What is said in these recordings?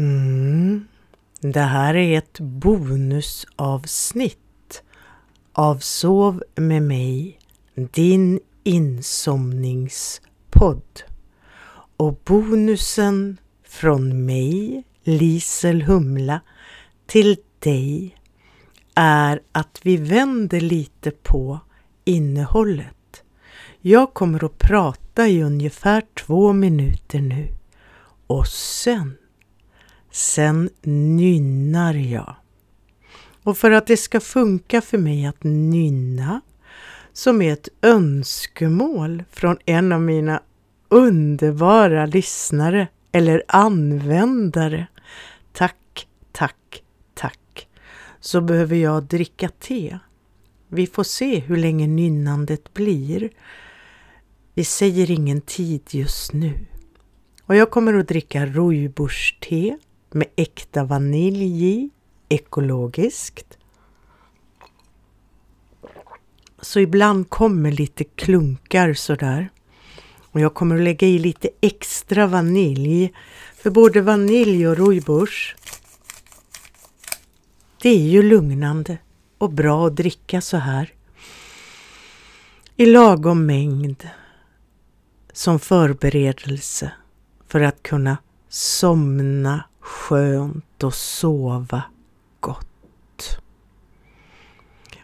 Mm. Det här är ett bonusavsnitt av Sov med mig, din insomningspodd. Och bonusen från mig, Lisel Humla, till dig är att vi vänder lite på innehållet. Jag kommer att prata i ungefär två minuter nu och sen, sen nynnar jag. Och för att det ska funka för mig att nynna, som är ett önskemål från en av mina underbara lyssnare eller användare, tack, tack, tack, så behöver jag dricka te. Vi får se hur länge nynnandet blir. Vi säger ingen tid just nu. Och jag kommer att dricka rojbors-te med äkta vanilj i, ekologiskt. Så ibland kommer lite klunkar sådär. Och jag kommer att lägga i lite extra vanilj. För både vanilj och rooibos, det är ju lugnande och bra att dricka så här. I lagom mängd som förberedelse för att kunna somna skönt och sova gott.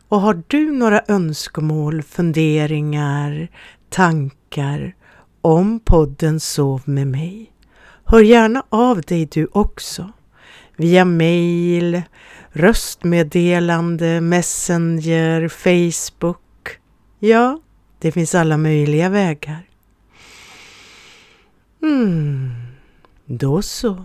Och har du några önskemål, funderingar, tankar om podden Sov med mig? Hör gärna av dig du också via mail, röstmeddelande, messenger, Facebook. Ja, det finns alla möjliga vägar. Mm, då så.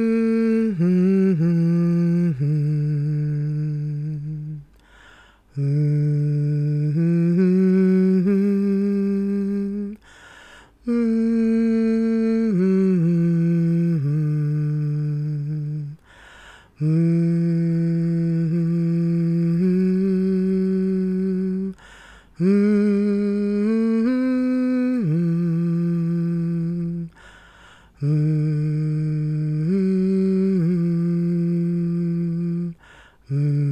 Mm.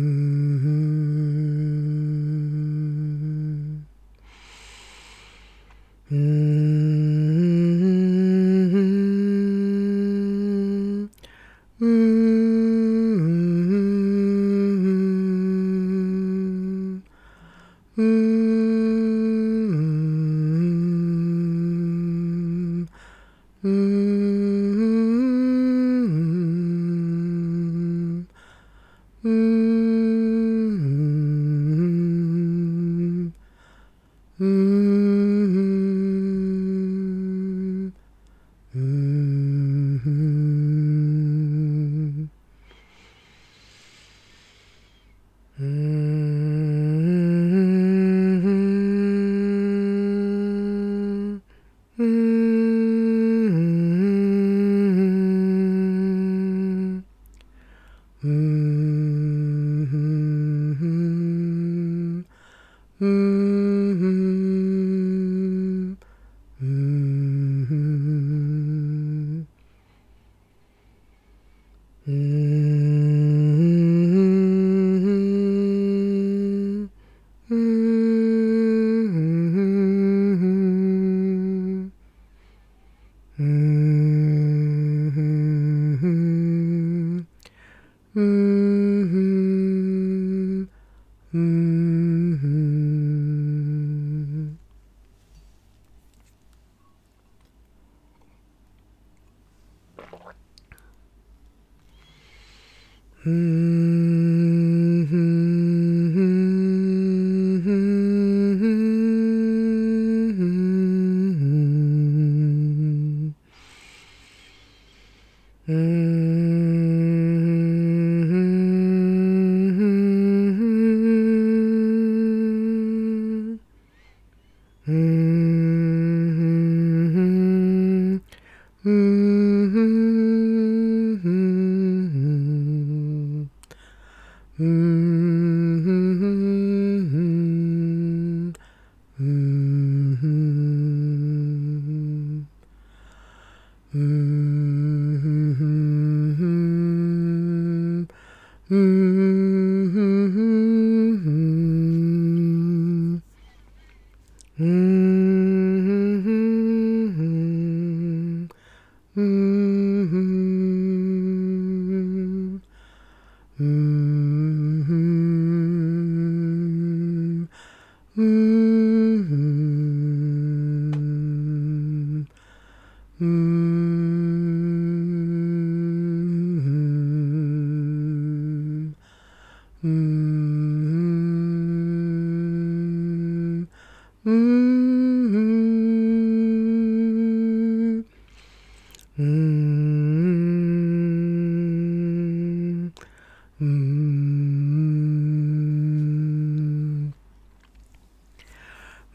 Mm.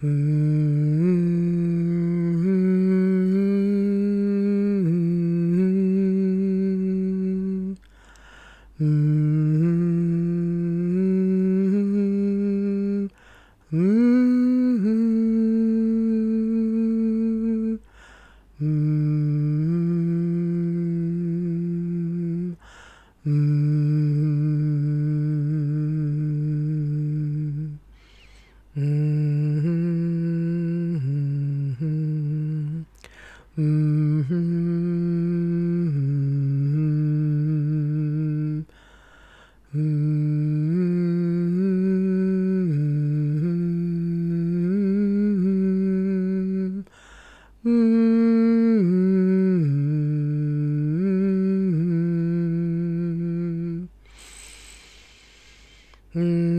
Mm-hmm. Mm-hmm. Mmm. Mm.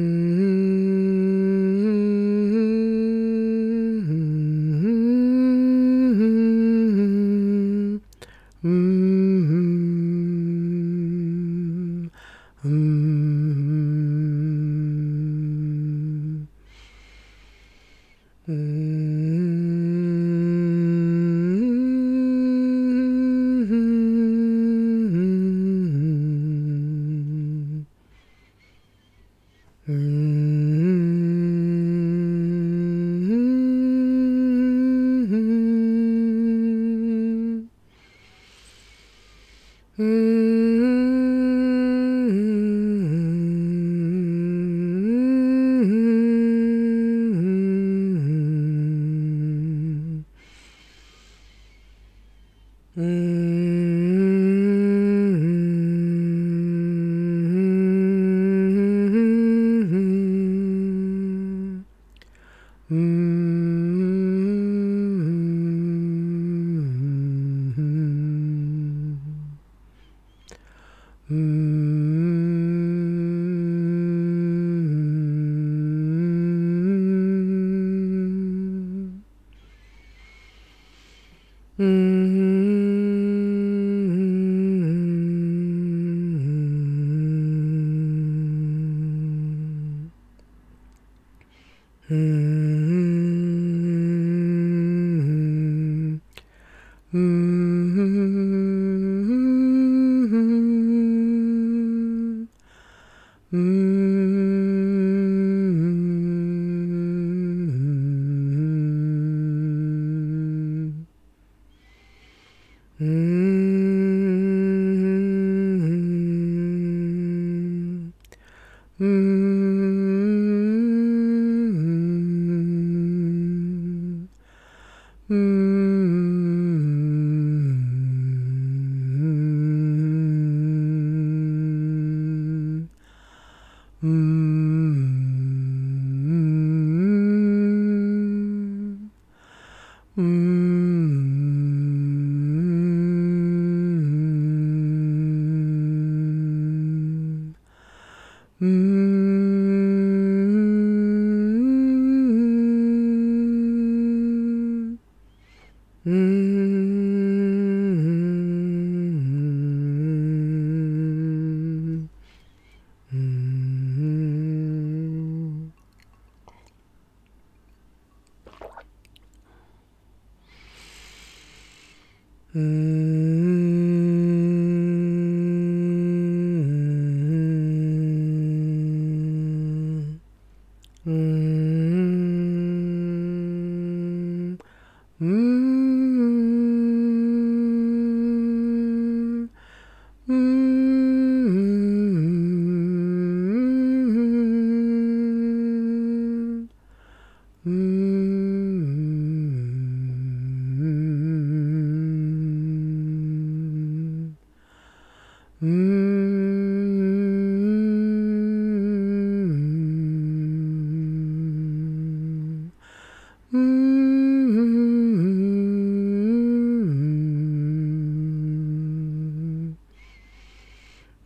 Mm. Mm.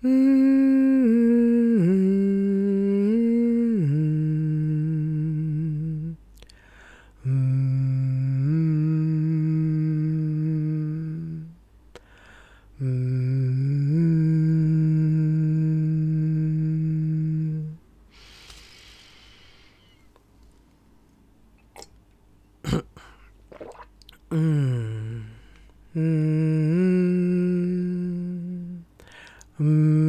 嗯。Mmm.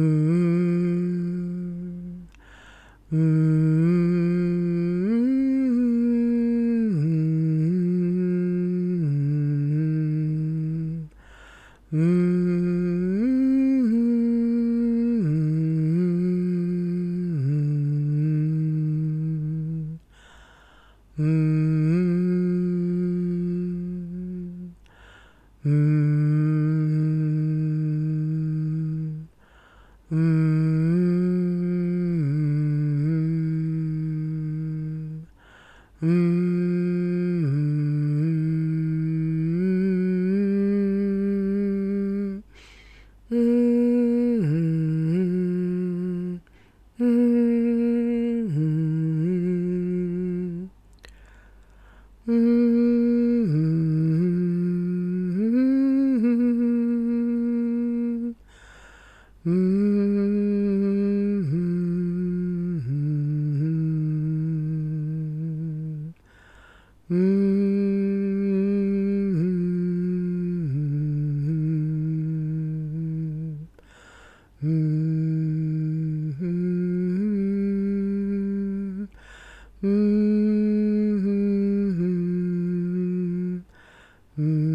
Mmm. Mm. Mm.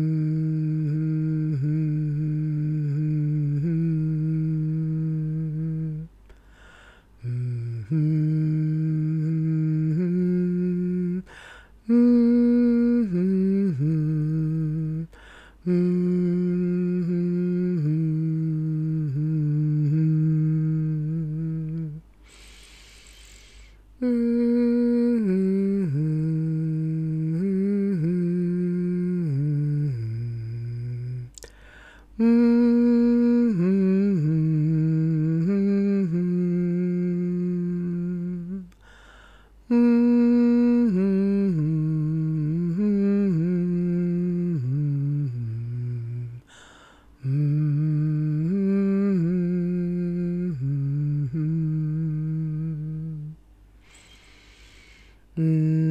Mm.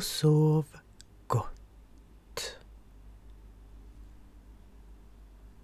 Och sov